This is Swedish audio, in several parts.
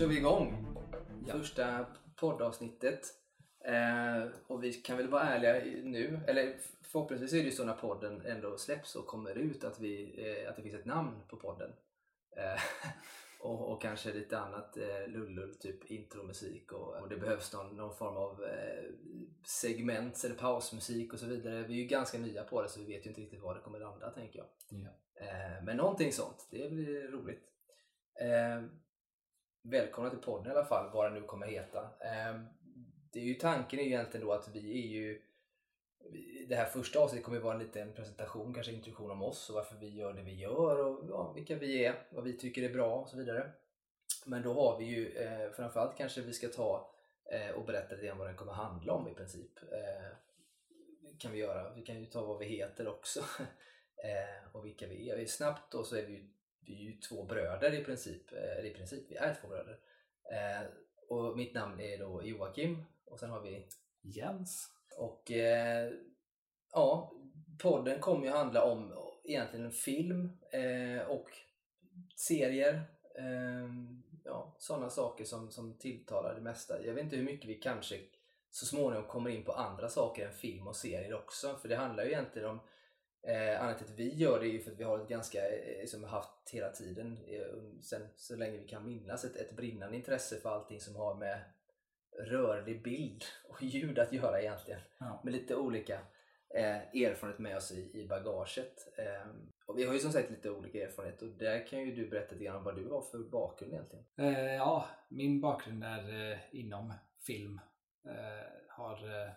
kör vi igång. Första poddavsnittet. Eh, och vi kan väl vara ärliga nu, eller förhoppningsvis är det ju så när podden ändå släpps och kommer ut att, vi, eh, att det finns ett namn på podden. Eh, och, och kanske lite annat eh, lullull, typ intromusik och, och det behövs någon, någon form av eh, segment eller pausmusik och så vidare. Vi är ju ganska nya på det så vi vet ju inte riktigt var det kommer landa tänker jag. Ja. Eh, men någonting sånt, det blir roligt. Välkomna till podden i alla fall, vad den nu kommer heta. Eh, det är ju tanken är ju egentligen då att vi är ju det här första avsnittet kommer ju vara en liten presentation, kanske introduktion om oss och varför vi gör det vi gör och ja, vilka vi är, vad vi tycker är bra och så vidare. Men då har vi ju eh, framförallt kanske vi ska ta eh, och berätta lite grann vad den kommer handla om i princip. Eh, kan vi göra. Vi kan ju ta vad vi heter också eh, och vilka vi är. Snabbt då så är vi ju, vi är ju två bröder i princip. Eller i princip, vi är två bröder. Eh, och mitt namn är då Joakim och sen har vi Jens. och eh, ja, podden kommer ju handla om egentligen en film eh, och serier. Eh, ja, sådana saker som, som tilltalar det mesta. Jag vet inte hur mycket vi kanske så småningom kommer in på andra saker än film och serier också. För det handlar ju egentligen om Eh, anledningen till att vi gör det är ju för att vi har ett ganska, eh, som haft hela tiden, eh, sen så länge vi kan minnas, ett, ett brinnande intresse för allting som har med rörlig bild och ljud att göra egentligen. Ja. Med lite olika eh, erfarenhet med oss i, i bagaget. Eh, och vi har ju som sagt lite olika erfarenhet och där kan ju du berätta lite grann om vad du har för bakgrund egentligen. Eh, ja, min bakgrund är eh, inom film. Eh, har eh,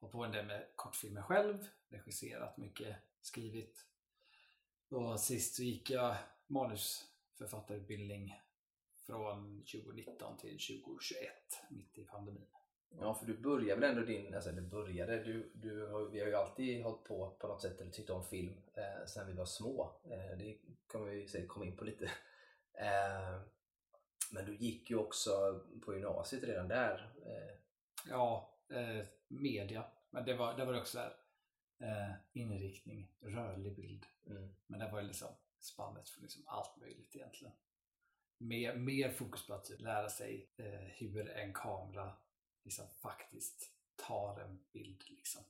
hållit på en del med kortfilmer själv, regisserat mycket, skrivit. Och sist så gick jag manusförfattarutbildning från 2019 till 2021, mitt i pandemin. Ja, för du började väl ändå din, alltså det började, du, du, har- vi har ju alltid hållit på på något sätt eller tyckt om film eh, sen vi var små. Eh, det kommer vi säkert komma in på lite. Eh, men du gick ju också på gymnasiet redan där. Eh, Ja, eh, media. Men det var, det var också där, eh, inriktning, rörlig bild. mm. Men det var liksom spannet för liksom allt möjligt egentligen. Mer, mer fokus på att lära sig eh, hur en kamera liksom faktiskt tar en bild. Liksom.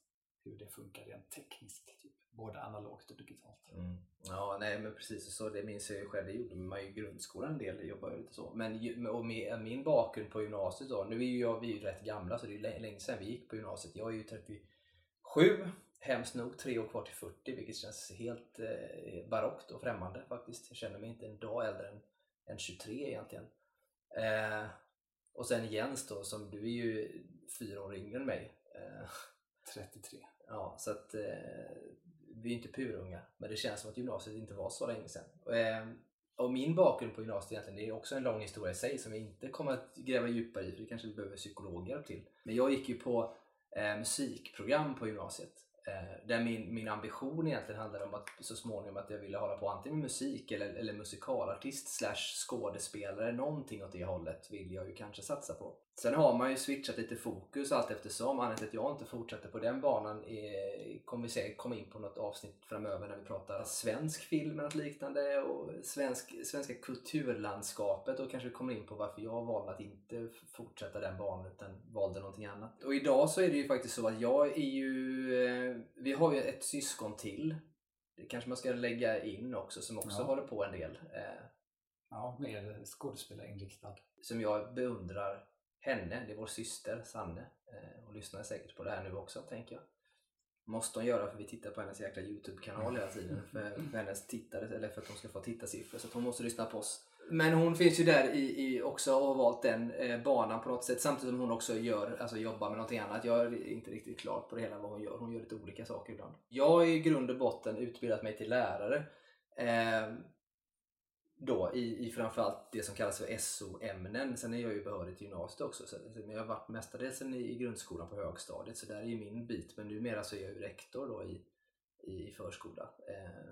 Hur det funkar rent tekniskt. Typ. Både analogt och digitalt. Mm. Ja, nej men precis så. Det minns jag ju själv. Det gjorde man ju i grundskolan en del. Jobbade lite så. Men och med min bakgrund på gymnasiet då. Nu är ju jag, vi är ju rätt gamla så det är länge sedan vi gick på gymnasiet. Jag är ju 37. Hemskt nog tre år kvar till 40 vilket känns helt eh, barockt och främmande faktiskt. Jag känner mig inte en dag äldre än, än 23 egentligen. Eh, och sen Jens då, som du är ju fyra år yngre än mig. Eh, 33. Ja, så att eh, vi är inte purunga, men det känns som att gymnasiet inte var så länge sedan. Och, eh, och min bakgrund på gymnasiet egentligen, det är också en lång historia i sig som jag inte kommer att gräva djupare i, för det kanske vi behöver psykologer till. Men jag gick ju på eh, musikprogram på gymnasiet. Eh, där min, min ambition egentligen handlade om att så småningom att jag ville hålla på antingen med musik eller, eller musikalartist slash skådespelare. Någonting åt det hållet vill jag ju kanske satsa på. Sen har man ju switchat lite fokus allt eftersom. Anledningen till att jag inte fortsätter på den banan är, kommer vi säkert komma in på något avsnitt framöver när vi pratar svensk film eller något liknande och svensk, svenska kulturlandskapet och kanske kommer in på varför jag valde att inte fortsätta den banan utan valde någonting annat. Och idag så är det ju faktiskt så att jag är ju, eh, vi har ju ett syskon till. Det kanske man ska lägga in också som också Ja. håller på en del. Eh, Ja, mer skådespelarinriktad. som jag beundrar henne, det är vår syster Sanne. Eh, Hon lyssnar säkert på det här nu också tänker jag. Måste hon göra för vi tittar på hennes jäkla Youtube-kanal hela tiden för, för hennes tittare, eller för att hon ska få tittarsiffror. Så hon måste lyssna på oss. Men hon finns ju där i, i också och har valt den eh, banan på något sätt samtidigt som hon också gör, alltså jobbar med någonting annat. Jag är inte riktigt klar på det hela vad hon gör. Hon gör lite olika saker ibland. Jag har i grund och botten utbildat mig till lärare. Eh, då i, i framförallt det som kallas för SO-ämnen. Sen är jag ju behörig till gymnasiet också. Så, men jag har varit mestadels i, i grundskolan på högstadiet så där är ju min bit. Men numera så är jag ju rektor då i, i förskola. Eh.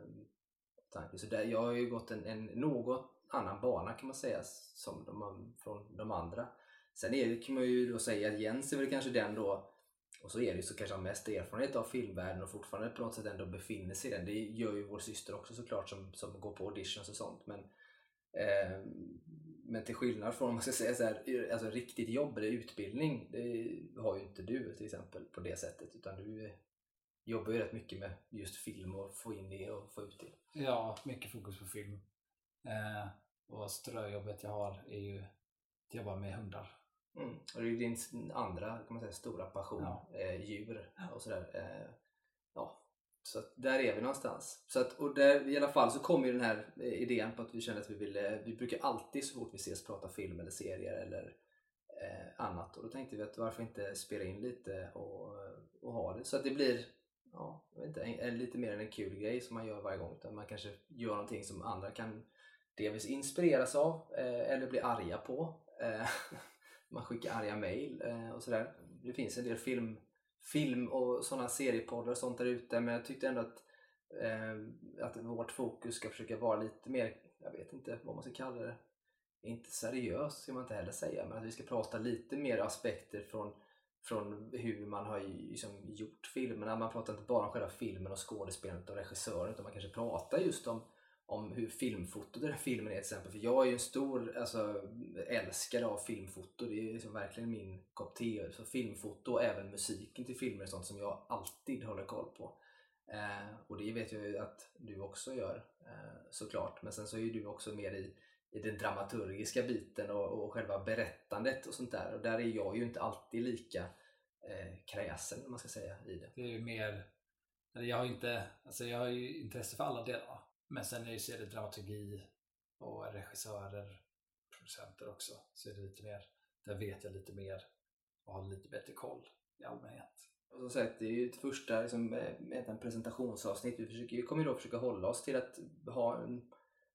Så där, jag har ju gått en, en något annan bana kan man säga som de, från de andra. Sen är kan man ju då säga att Jens är väl kanske den då och så är det ju så kanske har mest erfarenhet av filmvärlden och fortfarande på något sätt ändå befinner sig i den. Det gör ju vår syster också såklart som, som går på auditions och sånt. Men eh, men till skillnad från om man ska säga så här, alltså riktigt jobb eller utbildning, det har ju inte du till exempel på det sättet. Utan du jobbar ju rätt mycket med just film och få in det och få ut det. Ja, mycket fokus på film. Eh, och ströjobbet jag har är ju att jobba med hundar. Mm. Och det är ju din andra kan man säga, stora passion, Ja. eh, djur och sådär. Eh, ja. Så där är vi någonstans. Så att, och där, i alla fall så kom ju den här eh, idén på att vi kände att vi ville, vi brukar alltid så fort vi ses prata film eller serier eller eh, annat. Och då tänkte vi att varför inte spela in lite och, och ha det så att det blir ja, jag vet inte, en, en, lite mer än en kul grej som man gör varje gång. Utan man kanske gör någonting som andra kan delvis inspireras av eh, eller bli arga på. Eh, man skickar arga mail eh, och sådär. Det finns en del film, film och sådana seriepoddar och sånt där ute men jag tyckte ändå att, eh, att vårt fokus ska försöka vara lite mer, jag vet inte vad man ska kalla det, inte seriöst ska man inte heller säga, men att vi ska prata lite mer aspekter från, från hur man har liksom gjort filmerna. Man pratar inte bara om själva filmen och skådespelandet och regissören utan man kanske pratar just om om hur filmfoto den här filmen är till exempel. För jag är ju en stor alltså, älskare av filmfoto. Det är liksom verkligen min kopp te. Så filmfoto och även musiken till filmer är sånt som jag alltid håller koll på. Eh, och det vet jag ju att du också gör eh, såklart. Men sen så är ju du också mer i, i den dramaturgiska biten och, och själva berättandet och sånt där. Och där är jag ju inte alltid lika eh, kräsen man ska säga i det. Det är ju mer, eller jag har inte, alltså jag har ju intresse för alla delar. Men sen är det, så är det dramaturgi och regissörer, producenter också. Så är det lite mer, där vet jag lite mer och har lite bättre koll i allmänhet. Och som sagt, det är ju ett första liksom, ett presentationsavsnitt. Vi, försöker, vi kommer ju då försöka hålla oss till att ha en,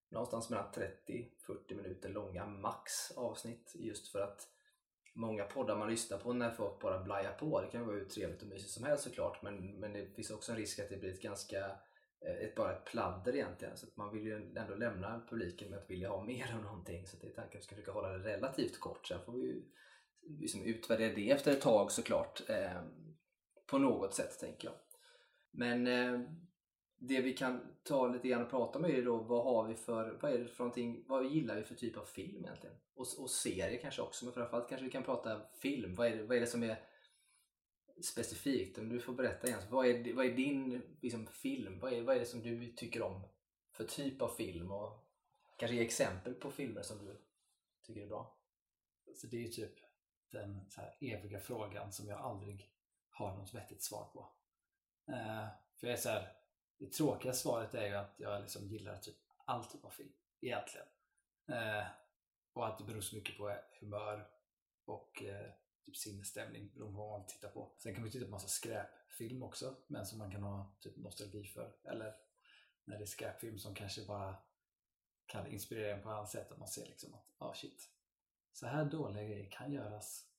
någonstans mellan 30-40 minuter långa max avsnitt. Just för att många poddar man lyssnar på när folk bara blajar på, det kan vara hur trevligt och mysigt som helst såklart. Men, men det finns också en risk att det blir ett ganska Eh, ett, bara ett pladder egentligen. Så att man vill ju ändå lämna publiken med att vilja ha mer av någonting. Så det är tanken att vi ska försöka hålla det relativt kort. Sen får vi ju liksom utvärdera det efter ett tag såklart. Eh, på något sätt tänker jag. Men eh, det vi kan ta lite grann och prata om är ju då vad har vi för, vad är det för någonting, vad gillar vi för typ av film egentligen? Och, och serie kanske också, men framförallt kanske vi kan prata film. Vad är det, vad är det som är specifikt, om du får berätta igen. vad är, vad är din liksom, film? Vad är, vad är det som du tycker om för typ av film? Och kanske ge exempel på filmer som du tycker är bra. Så det är ju typ den så här eviga frågan som jag aldrig har något vettigt svar på. Uh, för jag är så här, det tråkiga svaret är ju att jag liksom gillar typ all typ av film, egentligen. Eh, och att det beror så mycket på humör och eh, typ sinnesstämning beroende på vad man tittar på. Sen kan man titta på massa skräpfilm också, men som man kan ha typ nostalgi för. Eller när det är skräpfilm som kanske bara kan inspirera en på annat sätt. Att man ser liksom att, ja oh shit, så här dåliga grejer kan göras.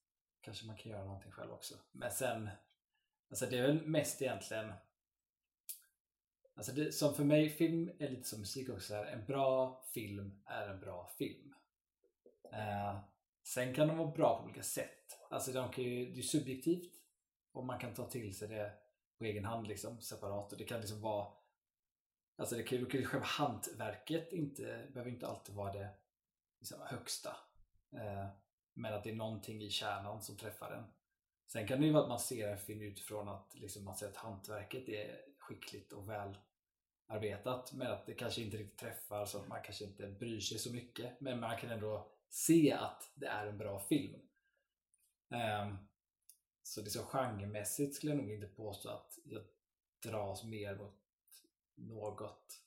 Kanske man kan göra någonting själv också. Men sen, alltså det är väl mest egentligen Alltså det, som för mig, film är lite som musik också. Här, en bra film är en bra film. Uh, sen kan de vara bra på olika sätt. Alltså de kan ju, det är subjektivt och man kan ta till sig det på egen hand liksom, separat. Och det kan liksom vara Alltså det kan ju själva hantverket inte, behöver inte alltid vara det liksom, högsta. Eh, men att det är någonting i kärnan som träffar en. Sen kan det ju vara att man ser en film utifrån att liksom, man ser att hantverket är skickligt och väl arbetat men att det kanske inte riktigt träffar så att man kanske inte bryr sig så mycket. Men man kan ändå se att det är en bra film. Um, så det är så genremässigt skulle jag nog inte påstå att jag dras mer mot något.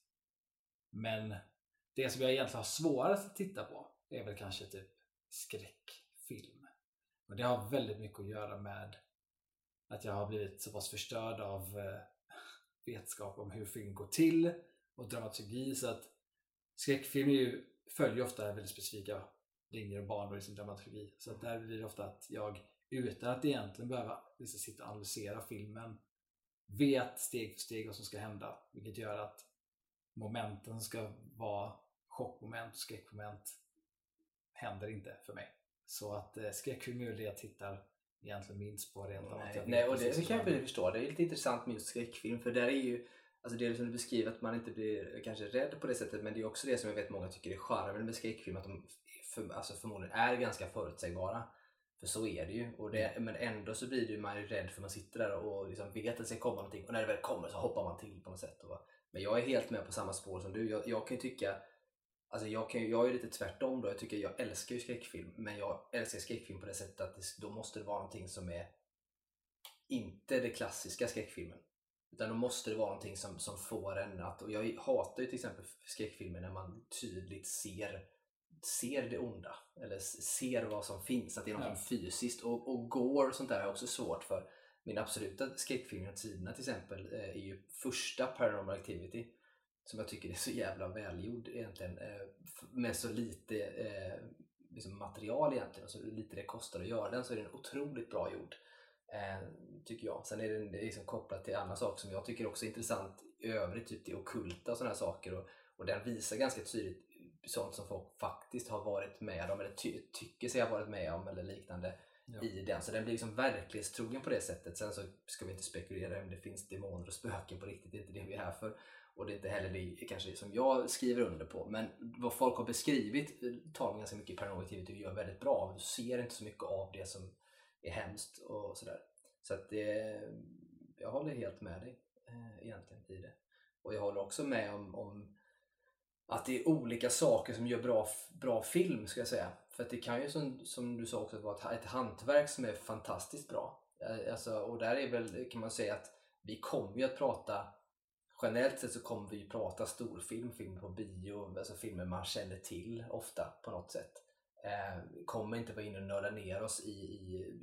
Men det som jag egentligen har svårast att titta på är väl kanske typ skräckfilm. Och det har väldigt mycket att göra med att jag har blivit så pass förstörd av eh, vetskap om hur film går till och dramaturgi så att skräckfilm är ju, följer ofta väldigt specifika linjer och banor i sin dramaturgi. Så att där blir det ofta att jag utan att egentligen behöva liksom sitta och analysera filmen vet steg för steg vad som ska hända. Vilket gör att momenten ska vara chockmoment och skräckmoment händer inte för mig. Så att eh, skräckfilm är det jag tittar egentligen minst på rent av Nej, nej och det, det kan jag förstå. Det är lite intressant med just skräckfilm för där är ju Alltså det som du beskriver att man inte blir kanske rädd på det sättet men det är också det som jag vet många tycker är charmen med skräckfilm att de för, alltså förmodligen är ganska förutsägbara. För så är det ju. Och det, men ändå så blir det, man ju rädd för man sitter där och liksom vet att det ska komma någonting och när det väl kommer så hoppar man till på något sätt. Och, men jag är helt med på samma spår som du. Jag, jag kan ju tycka Alltså jag, kan, jag är lite tvärtom då. Jag tycker jag älskar ju skräckfilm. Men jag älskar skräckfilm på det sättet att det, då måste det vara någonting som är inte det klassiska skräckfilmen. Utan då måste det vara någonting som, som får en att... Och jag hatar ju till exempel skräckfilmer när man tydligt ser, ser det onda. Eller ser vad som finns, att det är något ja. fysiskt. Och, och och sånt där jag också svårt för. Min absoluta skräckfilm genom tiderna till exempel eh, är ju första Paranormal Activity. Som jag tycker är så jävla välgjord egentligen. Eh, med så lite eh, liksom material egentligen och så lite det kostar att göra den så är den otroligt bra gjord. Eh, tycker jag. Sen är det liksom kopplat till andra saker som jag tycker också är intressant i övrigt, typ det okulta och sådana här saker. Och, och den visar ganska tydligt sånt som folk faktiskt har varit med om eller ty tycker sig ha varit med om eller liknande ja. i den. Så den blir liksom verklighetstrogen på det sättet. Sen så ska vi inte spekulera om det finns demoner och spöken på riktigt, det är inte det vi är här för. Och det är inte heller det kanske som jag skriver under på. Men vad folk har beskrivit tar man ganska mycket paranormal activity och gör väldigt bra. Du ser inte så mycket av det som är hemskt och sådär. Så att det, jag håller helt med dig eh, egentligen i det. Och jag håller också med om, om att det är olika saker som gör bra, bra film, ska jag säga. För att det kan ju som, som du sa också vara ett, ett hantverk som är fantastiskt bra. Eh, alltså, och där är väl, kan man säga att vi kommer ju att prata Generellt sett så kommer vi ju prata storfilm, film på bio, alltså filmer man känner till ofta på något sätt. Eh, kommer inte vara inne och nörda ner oss i,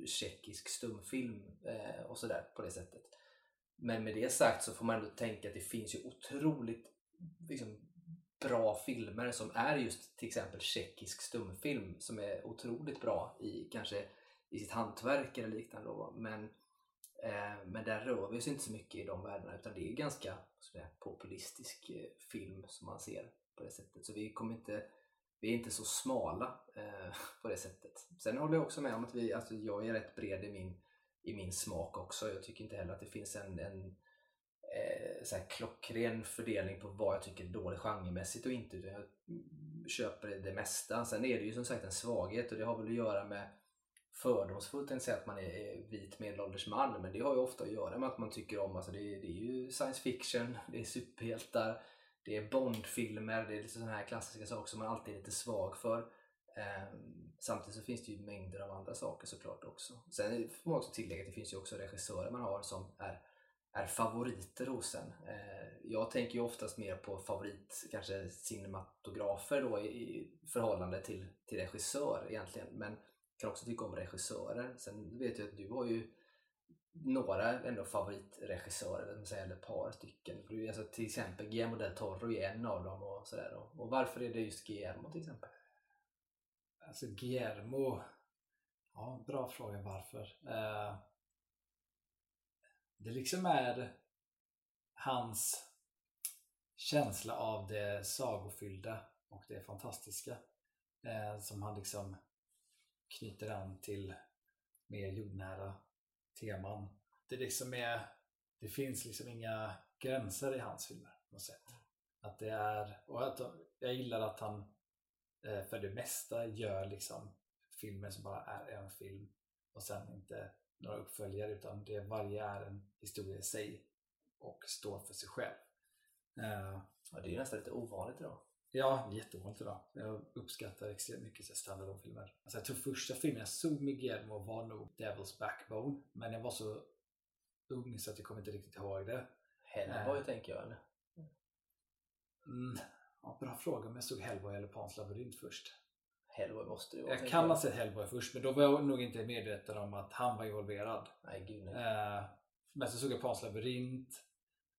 i tjeckisk stumfilm eh, och sådär på det sättet. Men med det sagt så får man ändå tänka att det finns ju otroligt liksom, bra filmer som är just till exempel tjeckisk stumfilm som är otroligt bra i kanske i sitt hantverk eller liknande. Då. Men, eh, men där rör vi oss inte så mycket i de världarna utan det är ganska säga, populistisk eh, film som man ser på det sättet. Så vi kommer inte vi är inte så smala eh, på det sättet. Sen håller jag också med om att vi, alltså jag är rätt bred i min, i min smak också. Jag tycker inte heller att det finns en, en Eh, så här klockren fördelning på vad jag tycker är dåligt genremässigt och inte. Utan jag köper det mesta. Sen är det ju som sagt en svaghet och det har väl att göra med fördomsfullt att säga att man är vit medelålders man men det har ju ofta att göra med att man tycker om, alltså det, är, det är ju science fiction, det är superhjältar, det är Bondfilmer, det är lite sådana här klassiska saker som man alltid är lite svag för. Ehm, samtidigt så finns det ju mängder av andra saker såklart också. Sen får man också tillägga att det finns ju också regissörer man har som är, är favoriter hos en. Eh, jag tänker ju oftast mer på favorit, kanske cinematografer då i, förhållande till, till regissör egentligen. Men kan också tycka om regissörer. Sen vet jag att du har ju några ändå favoritregissörer, eller ett par stycken. Alltså, till exempel Guillermo del Toro är en av dem. Och, sådär. och varför är det just Guillermo till exempel? Alltså Guillermo, ja bra fråga varför. Uh, det liksom är hans känsla av det sagofyllda och det fantastiska eh, som han liksom knyter an till mer jordnära teman. Det liksom är, det finns liksom inga gränser i hans filmer på något sätt. Att det är, och att jag gillar att han eh, för det mesta gör liksom filmer som bara är en film och sen inte några uppföljare utan det varje är en historia i sig och står för sig själv. Uh, ja, det är nästan lite ovanligt idag. Ja, jätteovanligt idag. Jag uppskattar extremt mycket standardfilmer. Alltså jag tror första filmen jag såg med Guillermo var nog Devil's Backbone. Men jag var så ung så att jag kommer inte riktigt ihåg det. Hellboy äh, tänker jag eller? Mm, ja, bra fråga om jag såg Hellboy eller Pans labyrint först. Hellboy måste det vara. Jag kan ha sett Hellboy först men då var jag nog inte medveten om att han var involverad. Nej, gud nej. Äh, men så såg jag Pans labyrint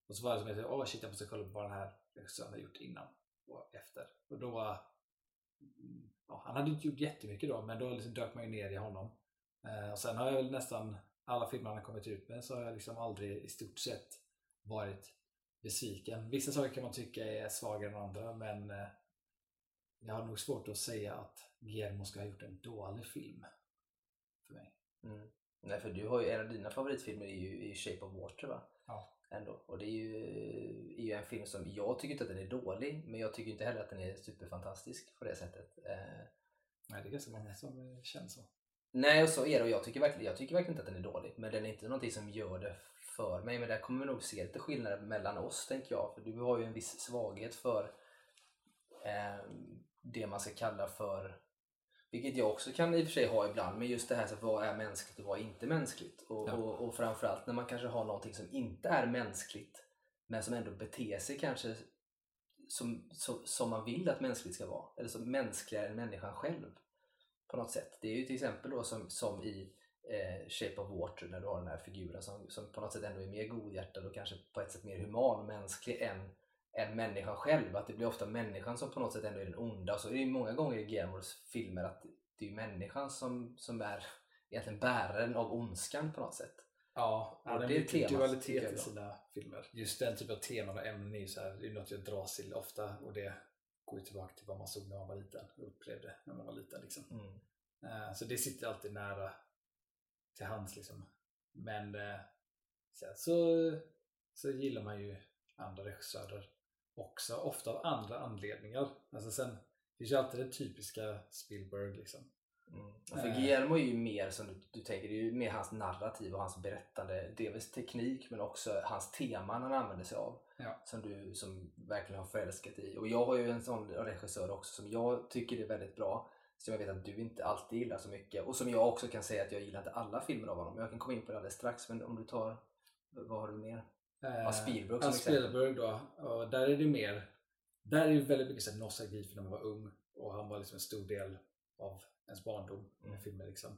och så var det som att åh shit jag måste kolla på vad den här regissören har gjort innan och efter. Och då, mm, ja, han hade inte gjort jättemycket då, men då liksom dök man ju ner i honom. Eh, och sen har jag väl nästan alla filmer han har kommit ut med så har jag liksom aldrig i stort sett varit besviken. Vissa saker kan man tycka är svagare än andra, men eh, jag har nog svårt att säga att Guillermo ska ha gjort en dålig film. För mig. Mm. Nej, för du har ju, en av dina favoritfilmer är ju, är Shape of Water va? Ja. Ändå. Och det är ju, är ju en film som, jag tycker inte att den är dålig, men jag tycker inte heller att den är superfantastisk på det sättet. Eh, Nej, det är ganska många som eh, känner så. Nej, och så är det. Och jag tycker, verkligen, jag tycker verkligen inte att den är dålig. Men den är inte någonting som gör det för mig. Men där kommer vi nog se lite skillnader mellan oss, tänker jag. För du har ju en viss svaghet för det man ska kalla för vilket jag också kan i och för sig ha ibland, men just det här så vad är mänskligt och vad är inte mänskligt? Och, Ja. och, och framförallt när man kanske har någonting som inte är mänskligt men som ändå beter sig kanske som, som, som man vill att mänskligt ska vara. Eller som mänskligare än människan själv på något sätt. Det är ju till exempel då som, som i eh, Shape of Water när du har den här figuren som, som på något sätt ändå är mer godhjärtad och kanske på ett sätt mer human och mänsklig än, än människan själv. Att det blir ofta människan som på något sätt ändå är den onda. Och så är det ju många gånger i Guillermos filmer att det är människan som, som är egentligen bäraren av ondskan på något sätt. Ja, Och det är mycket temat, tycker dualitet i sina filmer. Just den typen av teman och ämnen är ju så här, det är något jag dras till ofta och det går ju tillbaka till vad man såg när man var liten och upplevde när man var liten. Liksom. Mm. Eh, Så det sitter alltid nära till hands. Liksom. Men sen så, så gillar man ju andra regissörer också, ofta av andra anledningar. Alltså sen det finns ju alltid det typiska Spielberg. Liksom. Mm. För Eh. Guillermo är ju mer som du, du tänker, det är ju mer hans narrativ och hans berättande, delvis teknik men också hans teman han använder sig av. Ja. Som du som verkligen har förälskat i. Och jag har ju en sån regissör också som jag tycker är väldigt bra. Som jag vet att du inte alltid gillar så mycket. Och som jag också kan säga att jag gillar inte alla filmer av honom. Jag kan komma in på det alldeles strax. Men om du tar, vad har du mer? Ja, Spielberg som exempel. Spielberg då. Och där är det mer, där är det väldigt mycket så nostalgi för när man var ung och han var liksom en stor del av ens barndom med Mm. filmer. Liksom.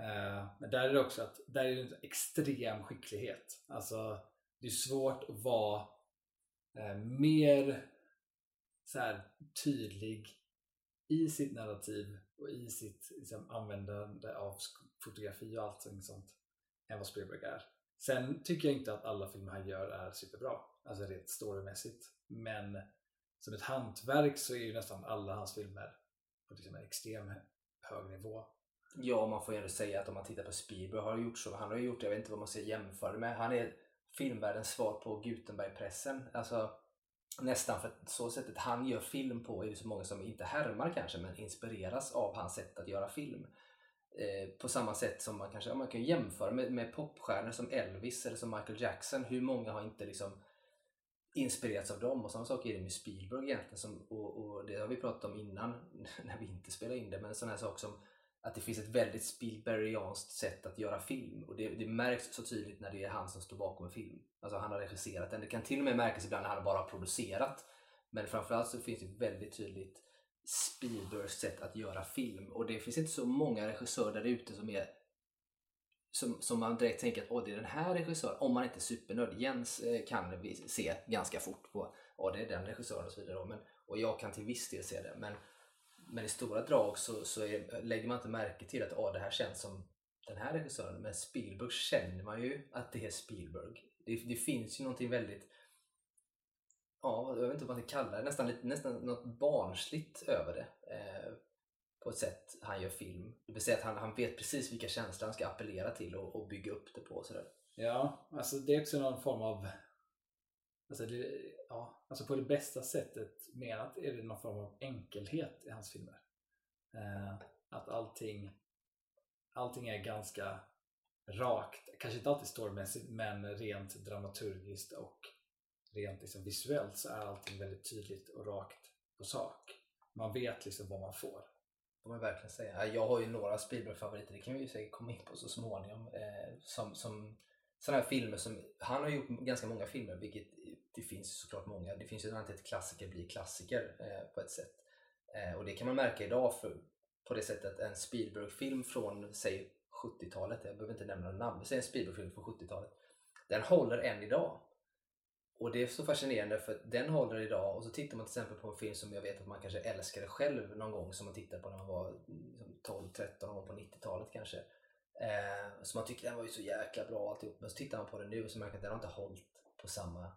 Eh, men där är det också att där är det en extrem skicklighet. Alltså, det är svårt att vara eh, mer så här, tydlig i sitt narrativ och i sitt liksom, användande av fotografi och allt sånt än vad Spielberg är. Sen tycker jag inte att alla filmer han gör är superbra, alltså rent storymässigt. Men som ett hantverk så är ju nästan alla hans filmer på liksom en extrem hög nivå. Ja, man får ju ändå säga att om man tittar på Spielberg har han gjort så. Han har gjort, jag vet inte vad man ska jämföra det med. Han är filmvärldens svar på Gutenbergpressen. Alltså nästan för så sättet han gör film på är det så många som inte härmar kanske men inspireras av hans sätt att göra film. Eh, på samma sätt som man kanske ja, man kan jämföra med, med popstjärnor som Elvis eller som Michael Jackson. Hur många har inte liksom inspirerats av dem? Och samma sak är det med Spielberg egentligen. Som, och, och det har vi pratat om innan när vi inte spelade in det. Men en sån här sak som att det finns ett väldigt Spielbergianskt sätt att göra film. Och det, det märks så tydligt när det är han som står bakom en film. Alltså han har regisserat den. Det kan till och med märkas ibland när han bara har producerat. Men framförallt så finns det väldigt tydligt Spielbergs sätt att göra film. Och det finns inte så många regissörer där ute som är som, som man direkt tänker att Åh, det är den här regissören, om man inte är supernörd. Jens eh, kan vi se ganska fort på ja det är den regissören och så vidare. Men, och jag kan till viss del se det. Men, men i stora drag så, så är, lägger man inte märke till att Åh, det här känns som den här regissören. Men Spielberg känner man ju att det är Spielberg. Det, det finns ju någonting väldigt Ja, jag vet inte vad man ska kalla det. Nästan, lite, nästan något barnsligt över det. Eh, på ett sätt han gör film. Det vill säga att han, han vet precis vilka känslor han ska appellera till och, och bygga upp det på. och Sådär. Ja, alltså det är också någon form av Alltså, det, ja, alltså på det bästa sättet menat är det någon form av enkelhet i hans filmer. Eh, att allting, allting är ganska rakt, kanske inte alltid storymässigt men rent dramaturgiskt och rent liksom visuellt så är allting väldigt tydligt och rakt på sak. Man vet liksom vad man får. får man verkligen säga. Jag har ju några Spielberg-favoriter, det kan vi ju säkert komma in på så småningom. Eh, som, som sådana här filmer som, han har gjort ganska många filmer, vilket det finns såklart många. Det finns ju alltid ett klassiker blir klassiker eh, på ett sätt. Eh, och det kan man märka idag för, på det sättet att en Spielberg-film från, säg 70-talet, jag behöver inte nämna några namn, men säg en Spielberg-film från 70-talet. Den håller än idag. Och det är så fascinerande för den håller idag och så tittar man till exempel på en film som jag vet att man kanske älskade själv någon gång som man tittade på när man var liksom, 12-13 år på 90-talet kanske. Eh, så man tyckte den var ju så jäkla bra alltihop. Men så tittar man på den nu och så märker man att den har inte hållit på samma,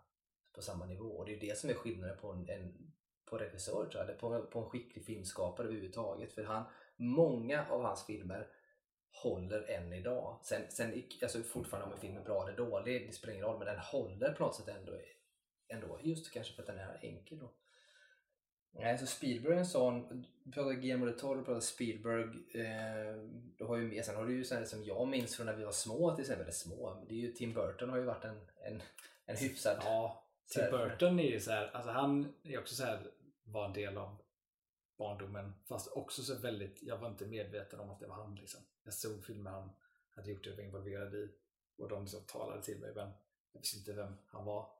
på samma nivå. Och det är ju det som är skillnaden på en, en på regissör tror jag, eller på, på en skicklig filmskapare överhuvudtaget. För han, många av hans filmer håller än idag. Sen, sen alltså fortfarande om en film är bra eller dålig, det spelar ingen roll, men den håller på något sätt ändå. ändå just kanske för att den är enkel då. Nej, så Spielberg är en sån. Du pratar Guillermo del Toro, pratar Spielberg. Eh, du har ju med, sen har du ju sådana som jag minns från när vi var små till exempel. Eller små, det är ju Tim Burton har ju varit en, en, en hyfsad... Ja, Tim Burton är ju så här, alltså han är också så här, var en del av barndomen. Fast också så väldigt, jag var inte medveten om att det var han liksom. Jag såg filmer han hade gjort det och var involverad i. Och de som talade till mig, men jag visste inte vem han var.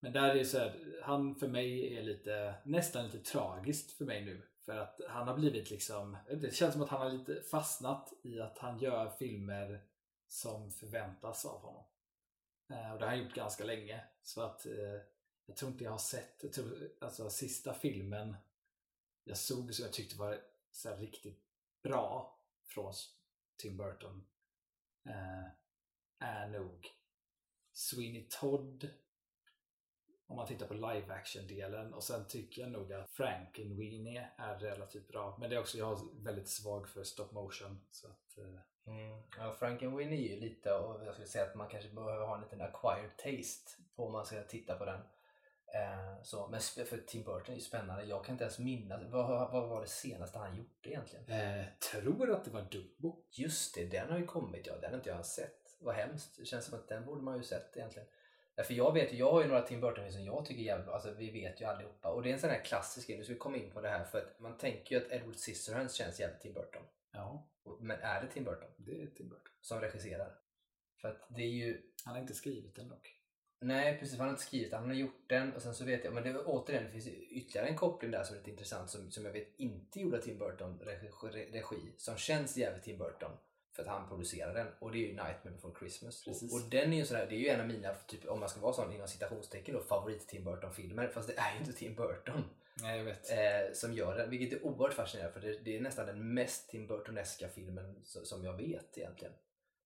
Men där är så här, han för mig är lite, nästan lite tragiskt för mig nu. För att han har blivit liksom, det känns som att han har lite fastnat i att han gör filmer som förväntas av honom. Eh, och det har han gjort ganska länge. Så att eh, jag tror inte jag har sett, jag tror, alltså sista filmen jag såg som jag tyckte var så riktigt bra från Tim Burton eh, är nog Sweeney Todd om man tittar på live action-delen och sen tycker jag nog att Frankenweenie är relativt bra. Men det är också, jag har väldigt svag för stop motion. Så att, eh. mm. ja, Frankenweenie är ju lite, och jag skulle säga att man kanske behöver ha en liten acquired taste på om man ska titta på den. Eh, så, men för Tim Burton är ju spännande. Jag kan inte ens minnas. Vad, vad var det senaste han gjorde egentligen? Eh, tror att det var Dumbo. Just det, den har ju kommit. Ja, den har inte jag sett. Vad hemskt. Det känns som att den borde man ju sett egentligen. För jag vet ju, jag har ju några Tim Burton som jag tycker är jävligt bra. Alltså vi vet ju allihopa. Och det är en sån här klassisk grej. Nu ska vi komma in på det här. För att man tänker ju att Edward Scissorhands känns jävligt Tim Burton. Ja. Men är det Tim Burton? Det är Tim Burton. Som regisserar. För att det är ju... Han har inte skrivit den dock. Nej precis, han har inte skrivit den. Han har gjort den och sen så vet jag, men det är återigen, det finns ytterligare en koppling där som är lite intressant som, som jag vet inte gjorde Tim Burton regi, regi som känns jävligt Tim Burton för att han producerar den och det är ju Nightmare before Christmas. Och, och, den är ju sådär, det är ju en av mina, typ, om man ska vara sån inom citationstecken då, favorit Tim Burton-filmer. Fast det är ju inte Tim Burton. Nej, jag vet. Eh, som gör den, vilket är oerhört fascinerande för det, det är nästan den mest Tim Burtoneska filmen som jag vet egentligen.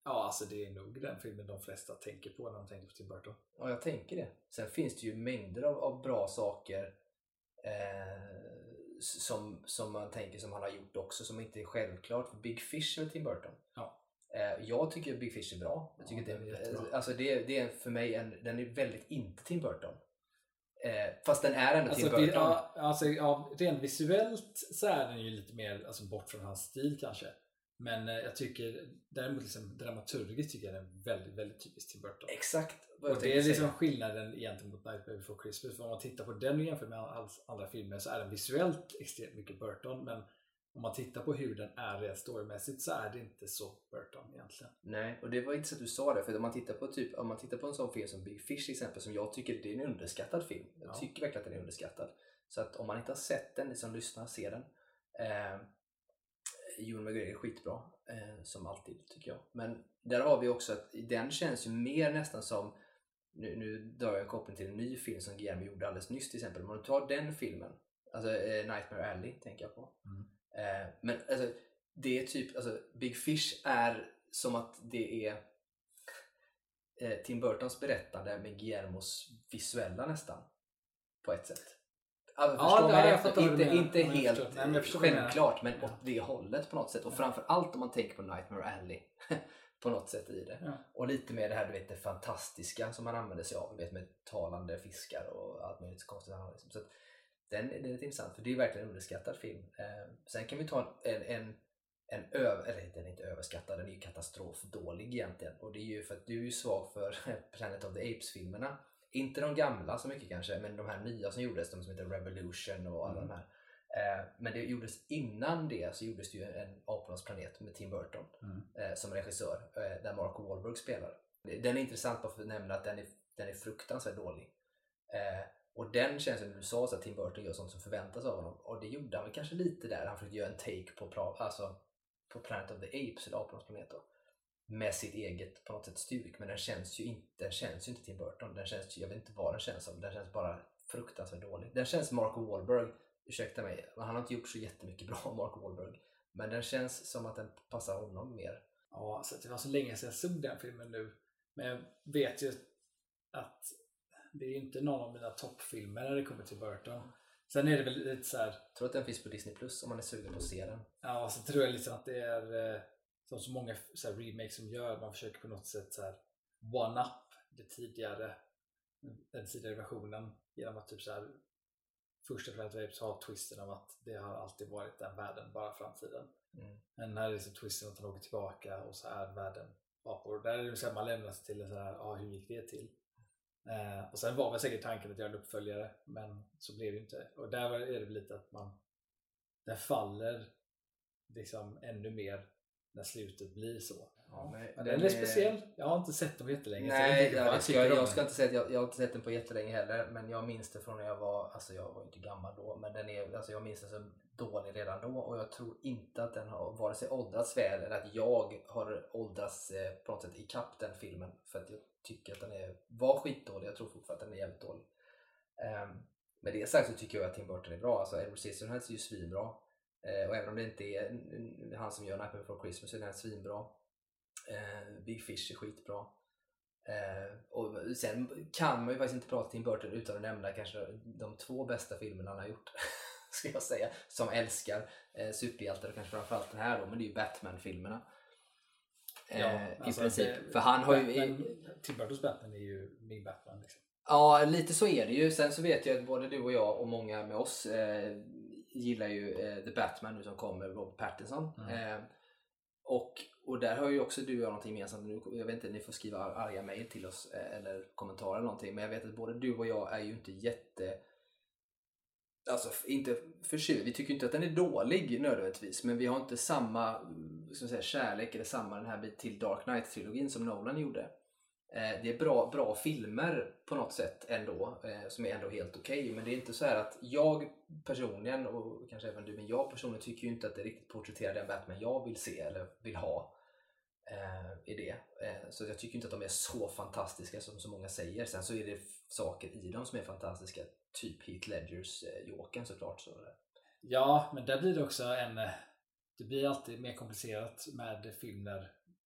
Ja, alltså det är nog den filmen de flesta tänker på när de tänker på Tim Burton. Ja, jag tänker det. Sen finns det ju mängder av, av bra saker eh, som, som man tänker som han har gjort också som inte är självklart. För Big Fish är Tim Burton. Ja. Eh, jag tycker Big Fish är bra. Jag tycker ja, det, är eh, alltså det, det är för mig en, den är väldigt inte Tim Burton. Eh, fast den är ändå alltså, Tim Burton. Ja, alltså, ja, rent visuellt så är den ju lite mer alltså, bort från hans stil kanske. Men eh, jag tycker däremot liksom, dramaturgiskt tycker jag den är väldigt, väldigt typiskt Tim Burton. Exakt och det är liksom säga. skillnaden gentemot Nightmare before Christmas. För om man tittar på den och jämför med hans andra filmer så är den visuellt extremt mycket Burton. Men om man tittar på hur den är rent storymässigt så är det inte så Burton egentligen. Nej, och det var intressant att du sa det. För om man tittar på, typ, om man tittar på en sån film som Big Fish till exempel, som jag tycker det är en underskattad film. Jag ja. tycker verkligen att den är underskattad. Så att om man inte har sett den, ni som lyssnar, se den. Eh, Ewan McGregor är skitbra, eh, som alltid tycker jag. Men där har vi också att den känns ju mer nästan som, nu, nu drar jag koppling till en ny film som Guillermo gjorde alldeles nyss till exempel. Om du tar den filmen, alltså eh, Nightmare Alley tänker jag på. Mm. Eh, men alltså, det är typ, alltså Big Fish är som att det är eh, Tim Burtons berättande med Guillermos visuella nästan. På ett sätt. Alltså, ja, det, jag fattar inte, inte helt Nej, självklart men åt det hållet på något sätt. Och ja. framför allt om man tänker på Nightmare Alley. på något sätt i det. Ja. Och lite mer det här du vet, det fantastiska som man använder sig av. Vet, med talande fiskar och allt möjligt konstigt. Liksom. Så den, den är lite intressant för det är verkligen en underskattad film. Eh, sen kan vi ta en, en, en över, eller den är inte överskattad, den är ju katastrofdålig egentligen. Och det är ju för att du är svag för Planet of the Apes-filmerna. Inte de gamla så mycket kanske, men de här nya som gjordes, de som heter Revolution och alla mm. de här. Eh, men det gjordes innan det så gjordes det ju en Apornas planet med Tim Burton mm. eh, som regissör, eh, där Mark Wahlberg spelar. Den är intressant bara för att nämna att den är, den är fruktansvärt dålig. Eh, och den känns som du sa, så att Tim Burton gör sånt som förväntas av honom. Och det gjorde han väl kanske lite där. Han försökte göra en take på, alltså, på Planet of the Apes, eller Apornas planet då med sitt eget på något sätt styrk men den känns ju inte, den känns ju inte Tim Burton. Den känns, jag vet inte vad den känns som. Den känns bara fruktansvärt dålig. Den känns Mark Wahlberg, ursäkta mig, han har inte gjort så jättemycket bra Mark Wahlberg. Men den känns som att den passar honom mer. Ja, alltså det var så länge sedan jag såg den filmen nu. Men jag vet ju att det är inte någon av mina toppfilmer när det kommer till Burton. Sen är det väl lite så här... Jag tror att den finns på Disney Plus om man är sugen på att se den. Ja, så tror jag liksom att det är eh, som så många så här, remakes som gör, man försöker på något sätt så här one-up det tidigare, den tidigare versionen genom att typ så här först och främst Apes har twisten av att det har alltid varit den världen, bara framtiden. Mm. Men här är liksom twisten att han åker tillbaka och så är världen apor. Där är det så här, man lämnas till en så här, ah, hur gick det till? Eh, och sen var väl säkert tanken att göra en uppföljare, men så blev det inte. Och där är det lite att man, den faller liksom ännu mer när slutet blir så. Ja, men Men den är speciell. Jag har inte sett dem jättelänge. så jag Nej, jag, jag ska, jag, ska den. inte säga att jag, jag har inte sett den på jättelänge heller, men jag minns det från när jag var, alltså jag var inte gammal då, men den är, alltså jag minns den som dålig redan då och jag tror inte att den har vare sig åldrats väl eller att jag har åldrats eh, på något sätt ikapp den filmen för att jag tycker att den är, var skitdålig, jag tror fortfarande att den är jävligt dålig. Um, med det sagt så tycker jag att Tim Burton är bra, alltså Edward Scissorhands är ju svinbra och även om det inte är han som gör Nightmare Before Christmas så är den svinbra. Eh, Big Fish är skitbra. Eh, och sen kan man ju faktiskt inte prata Tim Burton utan att nämna kanske de två bästa filmerna han har gjort. Ska jag säga. Som älskar eh, superhjältar och kanske framförallt den här då, men det är ju Batman-filmerna. Eh, I alltså, princip. det- För han har ju... Batman, Tim Burtons Batman är ju min Batman. Liksom. Ja, lite så är det ju. Sen så vet jag att både du och jag och många med oss eh, gillar ju eh, The Batman nu som kommer, Robert Pattinson. Mm. Eh, och, och där har ju också du och jag någonting gemensamt. Nu, jag vet inte, ni får skriva ar- arga mejl till oss eh, eller kommentarer eller någonting. Men jag vet att både du och jag är ju inte jätte... Alltså inte förtjust. Vi tycker inte att den är dålig nödvändigtvis. Men vi har inte samma mm, ska säga, kärlek eller samma den här bit till Dark Knight-trilogin som Nolan gjorde. Eh, det är bra, bra filmer på något sätt ändå, eh, som är ändå helt okej. Men det är inte så här att jag personligen, och kanske även du, men jag personligen tycker ju inte att det riktigt porträtterar den Batman jag vill se eller vill ha. Eh, I det. Så jag tycker inte att de är så fantastiska som så många säger. Sen så är det saker i dem som är fantastiska. Typ Heath Ledgers eh, Jokern såklart. Så, Ja, men där blir det också en... Det blir alltid mer komplicerat med film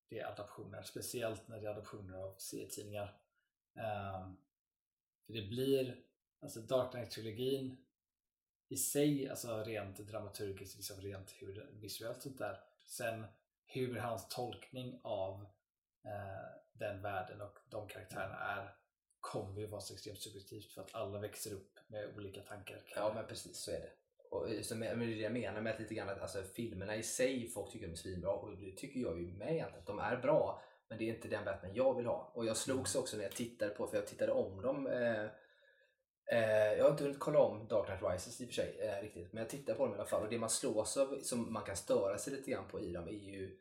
det är adaptioner. Speciellt när det är adaptioner av serietidningar. Um, för det blir... Alltså Dark Knight-trilogin i sig, alltså rent dramaturgiskt, liksom rent hur visuellt sånt där. Sen hur hans tolkning av eh, den världen och de karaktärerna är kommer ju vara så extremt subjektivt för att alla växer upp med olika tankar. Ja men precis så är det. Och eh, så med, med det jag menar med att lite grann att alltså, filmerna i sig, folk tycker de är svinbra och det tycker jag ju med egentligen. Att de är bra. Men det är inte den Batman jag vill ha. Och jag slogs också när jag tittade på, för jag tittade om dem. Eh, eh, jag har inte hunnit kolla om Dark Knight Rises i och för sig eh, riktigt. Men jag tittade på dem i alla fall. Och det man slås av, som man kan störa sig lite grann på i dem, är ju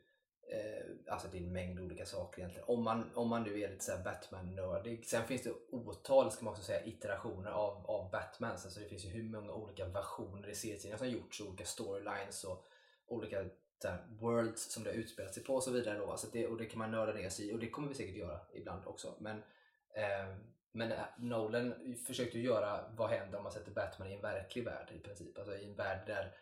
Eh, alltså det är en mängd olika saker egentligen. Om man, om man nu är lite såhär Batman-nördig. Sen finns det otal, ska man också säga, iterationer av, av Batmans. Alltså det finns ju hur många olika versioner i serietidningar som gjorts, olika storylines och olika så worlds som det har utspelat sig på och så vidare. Då. Alltså det, och det kan man nörda ner sig i och det kommer vi säkert göra ibland också. Men, eh, men eh, Nolan försökte ju göra vad händer om man sätter Batman i en verklig värld i princip. Alltså i en värld där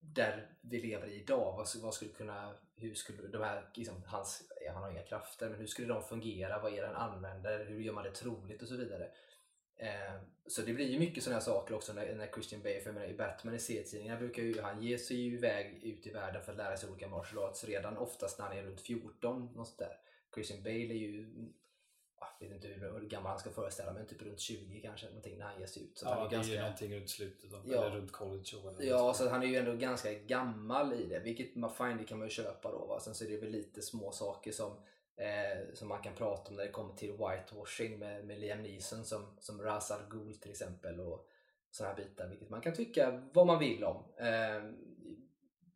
där vi lever i idag, vad, vad skulle kunna, hur skulle de här, liksom, hans, ja, han har inga krafter, men hur skulle de fungera, vad är det han använder, hur gör man det troligt och så vidare. Eh, så det blir ju mycket sådana här saker också när, när Christian Bale, för jag menar, i Batman i serietidningarna brukar ju, han ge sig ju iväg ut i världen för att lära sig olika martial arts redan oftast när han är runt 14, något där. Christian Bale är ju jag vet inte hur, gammal han ska föreställa men typ runt 20 kanske, någonting när han ger sig ut. Så Ja, han är det är ganska... någonting runt slutet av, Ja. eller runt college eller Ja, så han är ju ändå ganska gammal i det, vilket man fine, det kan man ju köpa då. Va? Sen så är det väl lite små saker som, eh, som man kan prata om när det kommer till whitewashing med, med Liam Neeson som, som Ra's al Ghul till exempel och sådana här bitar, vilket man kan tycka vad man vill om. Eh,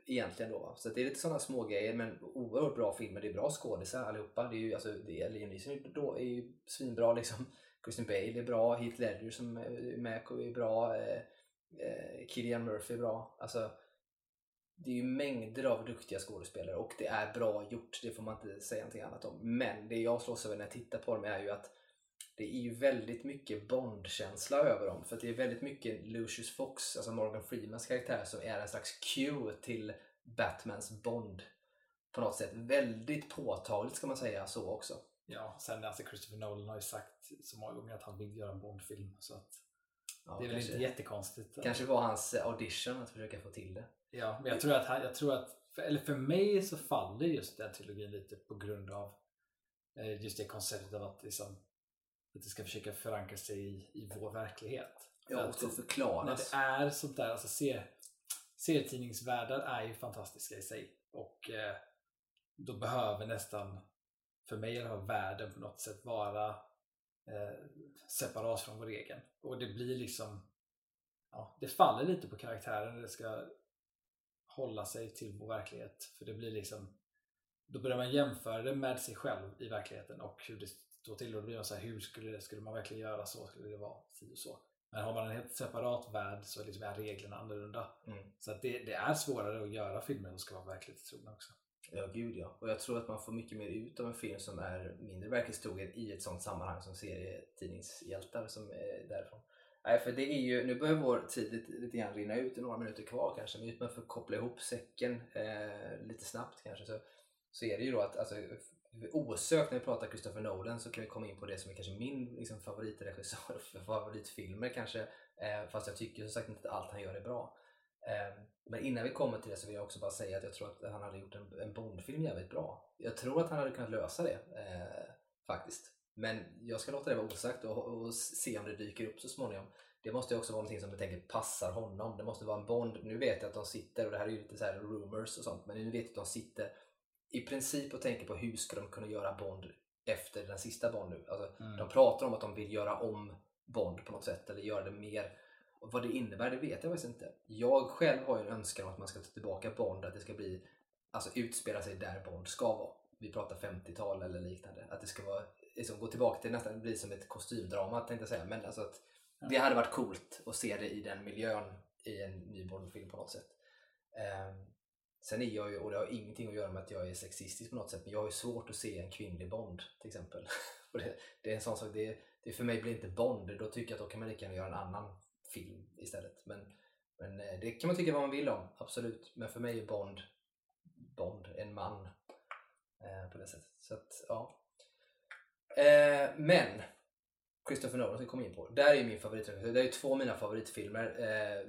egentligen då. Så det är lite sådana små grejer men oerhört bra filmer. Det är bra skådisar allihopa. Det är ju, alltså, det är, Liam Neeson är, är ju svinbra liksom. Christian Bale är bra, Heath Ledger som är med är bra, eh, eh, Killian Murphy är bra. Alltså, det är ju mängder av duktiga skådespelare och det är bra gjort, det får man inte säga någonting annat om. Men det jag slås över när jag tittar på dem är ju att det är ju väldigt mycket Bond-känsla över dem. För det är väldigt mycket Lucius Fox, alltså Morgan Freemans karaktär, som är en slags cue till Batmans Bond. På något sätt. Väldigt påtagligt ska man säga så också. Ja, sen alltså Christopher Nolan har ju sagt så många gånger att han vill göra en Bond-film. Så att Ja, det är väl kanske, inte jättekonstigt. kanske var hans audition att försöka få till det. Ja, men jag tror att, han, jag tror att för, eller för mig så faller just den trilogin lite på grund av eh, just det konceptet av att, liksom, att det ska försöka förankra sig i, i vår verklighet. Ja, och ska förklaras. När det är sånt där, alltså se, serietidningsvärldar är ju fantastiska i sig. Och eh, då behöver nästan, för mig i alla fall, världen på något sätt vara eh, separat från vår egen. Och det blir liksom, ja, det faller lite på karaktären när det ska hålla sig till vår verklighet. För det blir liksom, då börjar man jämföra det med sig själv i verkligheten och hur det står till. Och då blir man så här, hur skulle, skulle man verkligen göra så? Skulle det vara si och så? Men har man en helt separat värld så liksom är reglerna annorlunda. Mm. Så att det, det är svårare att göra filmer som ska vara verklighetstrogna också. Ja, gud ja. Och jag tror att man får mycket mer ut av en film som är mindre verklighetstrogen i ett sånt sammanhang som serietidningshjältar som är därifrån. Nej, för det är ju, nu börjar vår tid lite, lite grann rinna ut, några minuter kvar kanske, men för att koppla ihop säcken eh, lite snabbt kanske så, så är det ju då att alltså, osökt när vi pratar Christopher Nolan så kan vi komma in på det som är kanske min liksom, favoritregissör för favoritfilmer kanske. Eh, fast jag tycker som sagt inte att allt han gör är bra. Eh, men innan vi kommer till det så vill jag också bara säga att jag tror att han hade gjort en, en Bondfilm jävligt bra. Jag tror att han hade kunnat lösa det eh, faktiskt. Men jag ska låta det vara osagt och, och, se om det dyker upp så småningom. Det måste också vara någonting som jag tänker passar honom. Det måste vara en Bond. Nu vet jag att de sitter, och det här är ju lite så här rumors och sånt, men nu vet jag att de sitter i princip och tänker på hur ska de kunna göra Bond efter den sista Bond nu. Alltså, Mm. De pratar om att de vill göra om Bond på något sätt eller göra det mer. Och vad det innebär det vet jag faktiskt inte. Jag själv har ju en önskan om att man ska ta tillbaka Bond, att det ska bli alltså utspela sig där Bond ska vara. Vi pratar 50-tal eller liknande. Att det ska vara, liksom, gå tillbaka till nästan bli som ett kostymdrama tänkte jag säga. Men alltså att det hade varit coolt att se det i den miljön i en ny Bond-film på något sätt. Ehm, Sen är jag ju, och det har ingenting att göra med att jag är sexistisk på något sätt, men jag har ju svårt att se en kvinnlig Bond till exempel. Och det, det är en sån sak, det, det för mig blir inte Bond, då tycker jag att då kan man lika gärna göra en annan film istället. Men, men eh, det kan man tycka vad man vill om, absolut. Men för mig är Bond, Bond en man eh, på det sättet. Så att, ja. Eh, men Christopher Nolan ska komma in på. Där är min favoritregissör. Det är ju två av mina favoritfilmer. Eh,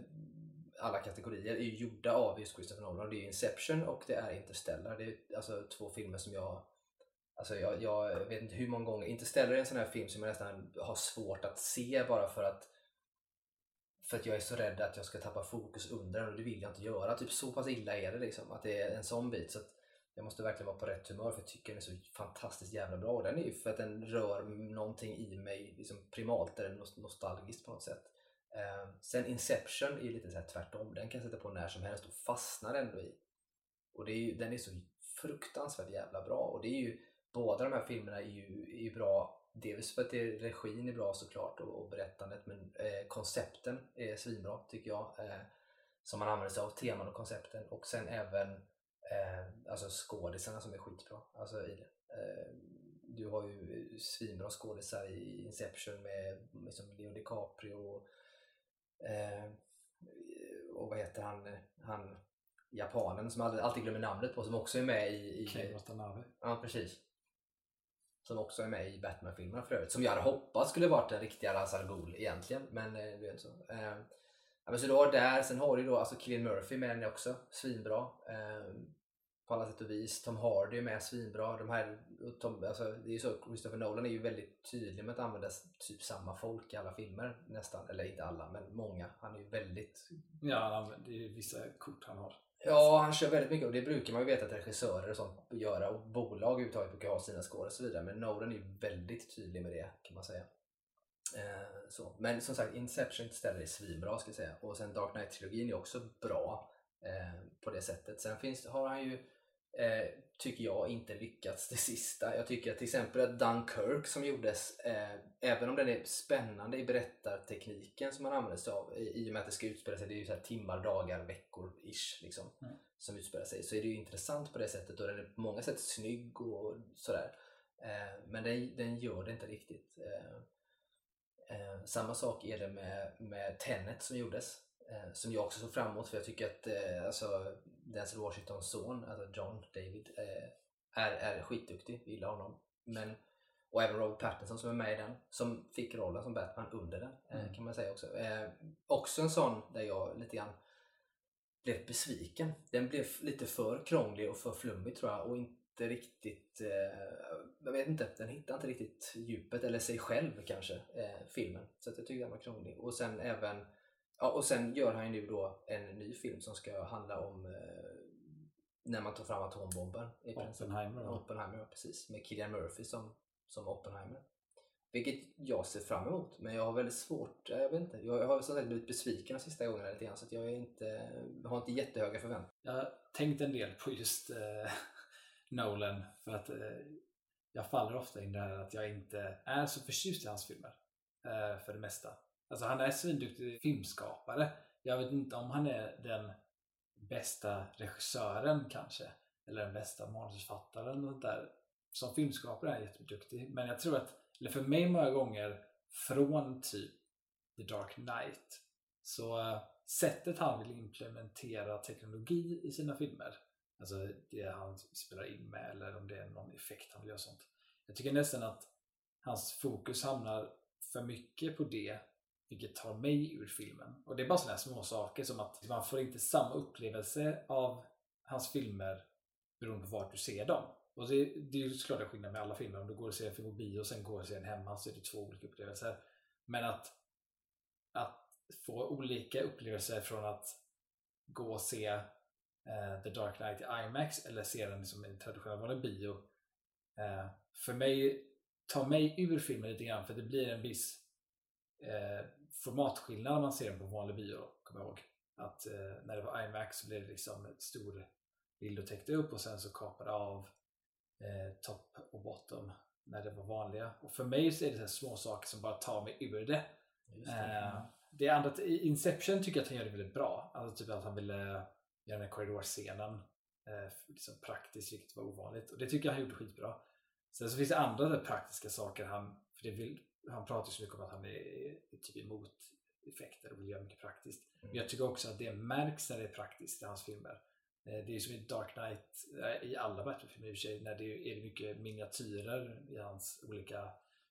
alla kategorier är ju gjorda av just Christopher Nolan. Det är Inception och det är Interstellar. Det är alltså två filmer som jag Alltså jag, jag vet inte hur många gånger. Interstellar är en sån här film som jag nästan har svårt att se bara för att för att jag är så rädd att jag ska tappa fokus under den och det vill jag inte göra. Typ så pass illa är det liksom. Att det är en sån bit. Så att jag måste verkligen vara på rätt humör för jag tycker den är så fantastiskt jävla bra. Och den är ju för att den rör någonting i mig liksom primalt, eller nostalgiskt på något sätt. Eh, sen Inception är lite så här tvärtom. Den kan jag sätta på när som helst och fastnar ändå i. Och det är ju, den är så fruktansvärt jävla bra. Och det är ju, båda de här filmerna är ju, är ju bra. Dels för att det, regin är bra såklart och, och berättandet men eh, koncepten är svinbra tycker jag. Eh, som man använder sig av, teman och koncepten. Och sen även eh, alltså skådisarna som är skitbra alltså i det. Ehm, du har ju svinbra skådisar i Inception med liksom Leo DiCaprio och, eh, och vad heter han, han japanen som jag alltid glömmer namnet på som också är med i... i Ken Watanabe. Ja, precis. Som också är med i Batman-filmerna för övrigt. Som jag hade hoppats skulle varit en riktiga Ra's al Ghul egentligen, men eh, det blev inte så. Eh, ja, men så du har där, sen har du då alltså Cillian Murphy med den också, svinbra. Eh, på alla sätt och vis. Tom Hardy är med svinbra. De här, Tom, alltså, det är ju så, Christopher Nolan är ju väldigt tydlig med att använda typ samma folk i alla filmer nästan. Eller inte alla, men många. Han är ju väldigt Ja, använder ju vissa kort han har. Ja, han kör väldigt mycket och det brukar man ju veta att regissörer och sånt göra och bolag överhuvudtaget brukar ha sina score och så vidare. Men Nolan är ju väldigt tydlig med det kan man säga. Eh, så. Men som sagt, Inception ställer är svinbra ska jag säga. Och sen Dark Knight-trilogin är också bra eh, på det sättet. Sen finns, har han ju, eh, tycker jag, inte lyckats det sista. Jag tycker att till exempel att Dunkirk som gjordes, eh, även om den är spännande i berättartekniken som man använder sig av i, i och med att det ska utspela sig, det är ju så timmar, dagar, veckor ish liksom, Mm. som utspelar sig, så är det ju intressant på det sättet och den är på många sätt snygg och sådär. Eh, men den, den gör det inte riktigt. Eh, eh, samma sak är det med, med Tenet som gjordes. Eh, som jag också såg fram emot för jag tycker att eh, alltså, Denzel Washingtons son, alltså John David, eh, är, är skitduktig. Vi gillar honom. Men, och även Robert Pattinson som är med i den, som fick rollen som Batman under den, eh, Mm. kan man säga också. Eh, också en sån där jag lite grann blev besviken. Den blev lite för krånglig och för flummig tror jag och inte riktigt, eh, jag vet inte, den hittar inte riktigt djupet eller sig själv kanske, filmen. Så jag tycker den var krånglig. Och sen även, ja, och sen gör han ju nu då en ny film som ska handla om eh, när man tar fram atombomben. i. Oppenheimer. va? Oppenheimer, ja, precis. Med Cillian Murphy som, som Oppenheimer. Vilket jag ser fram emot, men jag har väldigt svårt, jag vet inte, jag har som sagt blivit besviken de sista gångerna lite grann så jag är inte, har inte jättehöga förväntningar. Jag har tänkt en del på just eh, Nolan för att eh, jag faller ofta in i det här att jag inte är så förtjust i hans filmer. Eh, för det mesta. Alltså han är svinduktig filmskapare. Jag vet inte om han är den bästa regissören kanske. Eller den bästa manusförfattaren och där. Som filmskapare är han jätteduktig. Men jag tror att, eller för mig många gånger från typ The Dark Knight. Så eh, sättet han vill implementera teknologi i sina filmer Alltså det han spelar in med eller om det är någon effekt han vill göra sånt. Jag tycker nästan att hans fokus hamnar för mycket på det vilket tar mig ur filmen. Och det är bara sådana här små saker som att man får inte samma upplevelse av hans filmer beroende på vart du ser dem. Och det, det är ju såklart en skillnad med alla filmer. Om du går och ser en film på bio och sen går och ser den hemma så är det två olika upplevelser. Men att, att få olika upplevelser från att gå och se uh, The Dark Knight i IMAX eller se den som en traditionell vanlig bio. Uh, för mig, tar mig ur filmen lite grann för det blir en viss eh, formatskillnad när man ser den på vanlig bio, kommer jag ihåg. Att eh, när det var IMAX så blev det liksom ett stor bild och täckte upp och sen så kapade av eh, topp och bottom när det var vanliga. Och för mig så är det så små saker som bara tar mig ur det. Just det. Eh, det andra, Inception tycker jag att han gör det väldigt bra. Alltså typ att han ville göra den här korridorscenen eh, liksom praktiskt, vilket var ovanligt. Och det tycker jag han gjorde skitbra. Sen så finns det andra praktiska saker han, för det vill, han pratar så mycket om att han är, är typ emot effekter och vill göra mycket praktiskt. Men jag tycker också att det märks när det är praktiskt i hans filmer. Eh, Det är som i Dark Knight, eh, i alla Batman-filmer i och för sig, när det är mycket miniatyrer i hans olika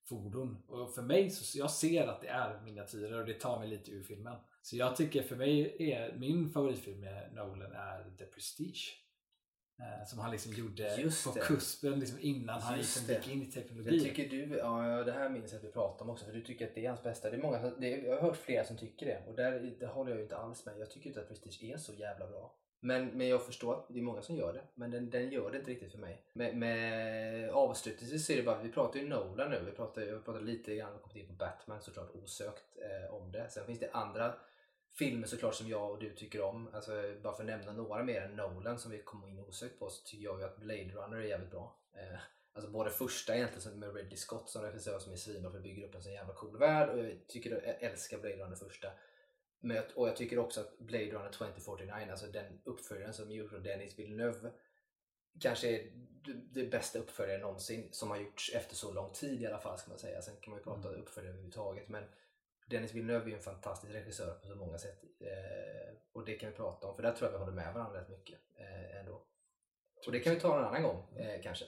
fordon. Och för mig, så jag ser att det är miniatyrer och det tar mig lite ur filmen. Så jag tycker för mig är min favoritfilm med Nolan är The Prestige. Eh, Som han liksom gjorde Just på det. kuspen liksom innan han Just liksom gick in i Jag teknologi. tycker du, ja det här minns jag att vi pratade om också, för du tycker att det är hans bästa. Det är många, det är, jag har hört flera som tycker det och där, det håller jag inte alls med. Jag tycker inte att Prestige är så jävla bra. Men, men jag förstår att det är många som gör det, men den, den gör det inte riktigt för mig. Med, med avslutningsvis så är det bara, vi pratar ju Nolan nu, vi pratar, jag pratar lite grann kommit in på Batman såklart osökt eh, om det. Sen finns det andra filmer såklart som jag och du tycker om. Alltså, bara för att nämna några mer än Nolan som vi kommer in osökt på så tycker jag ju att Blade Runner är jävligt bra. Eh, Alltså både första egentligen med Ridley Scott som regissör som är svinbra för att bygga upp en så jävla cool värld och jag tycker jag älskar Blade Runner första. Men jag, och jag tycker också att Blade Runner 2049, alltså den uppföljaren som gjordes av Dennis Villeneuve kanske är det- det bästa uppföljaren någonsin som har gjorts efter så lång tid i alla fall ska man säga. Sen kan man ju prata Mm. uppföljare överhuvudtaget men Dennis Villeneuve är en fantastisk regissör på så många sätt eh, och det kan vi prata om för där tror jag vi håller med varandra rätt mycket eh, ändå. Och det kan vi ta någon annan gång eh, kanske.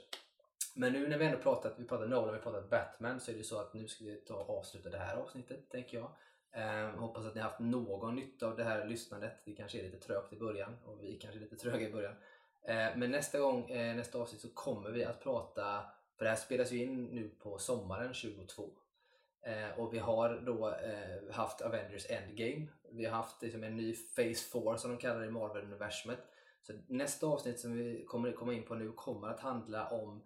Men nu när vi ändå pratat, vi pratat Nolan, vi pratat Batman så är det så att nu ska vi ta och avsluta det här avsnittet tänker jag. Eh, hoppas att ni har haft någon nytta av det här lyssnandet. Det kanske är lite trögt i början och vi kanske är lite tröga i början. Eh, men nästa gång, eh, nästa avsnitt så kommer vi att prata, för det här spelas ju in nu på sommaren 22. Eh, och vi har då eh, haft Avengers Endgame. Vi har haft liksom en ny Phase 4 som de kallar det i Marvel-universumet. Så nästa avsnitt som vi kommer komma in på nu kommer att handla om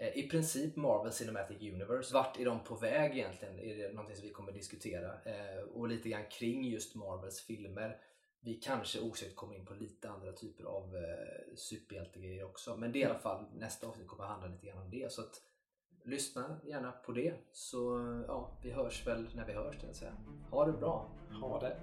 eh, i princip Marvel Cinematic Universe. Vart är de på väg egentligen? Är det någonting som vi kommer diskutera? Eh, och lite grann kring just Marvels filmer. Vi kanske osökt kommer in på lite andra typer av eh, superhjältegrejer också. Men det är i alla fall nästa avsnitt kommer handla lite grann om det. Så att lyssna gärna på det. Så ja, vi hörs väl när vi hörs. tänkte jag säga. Ha det bra! Ha det.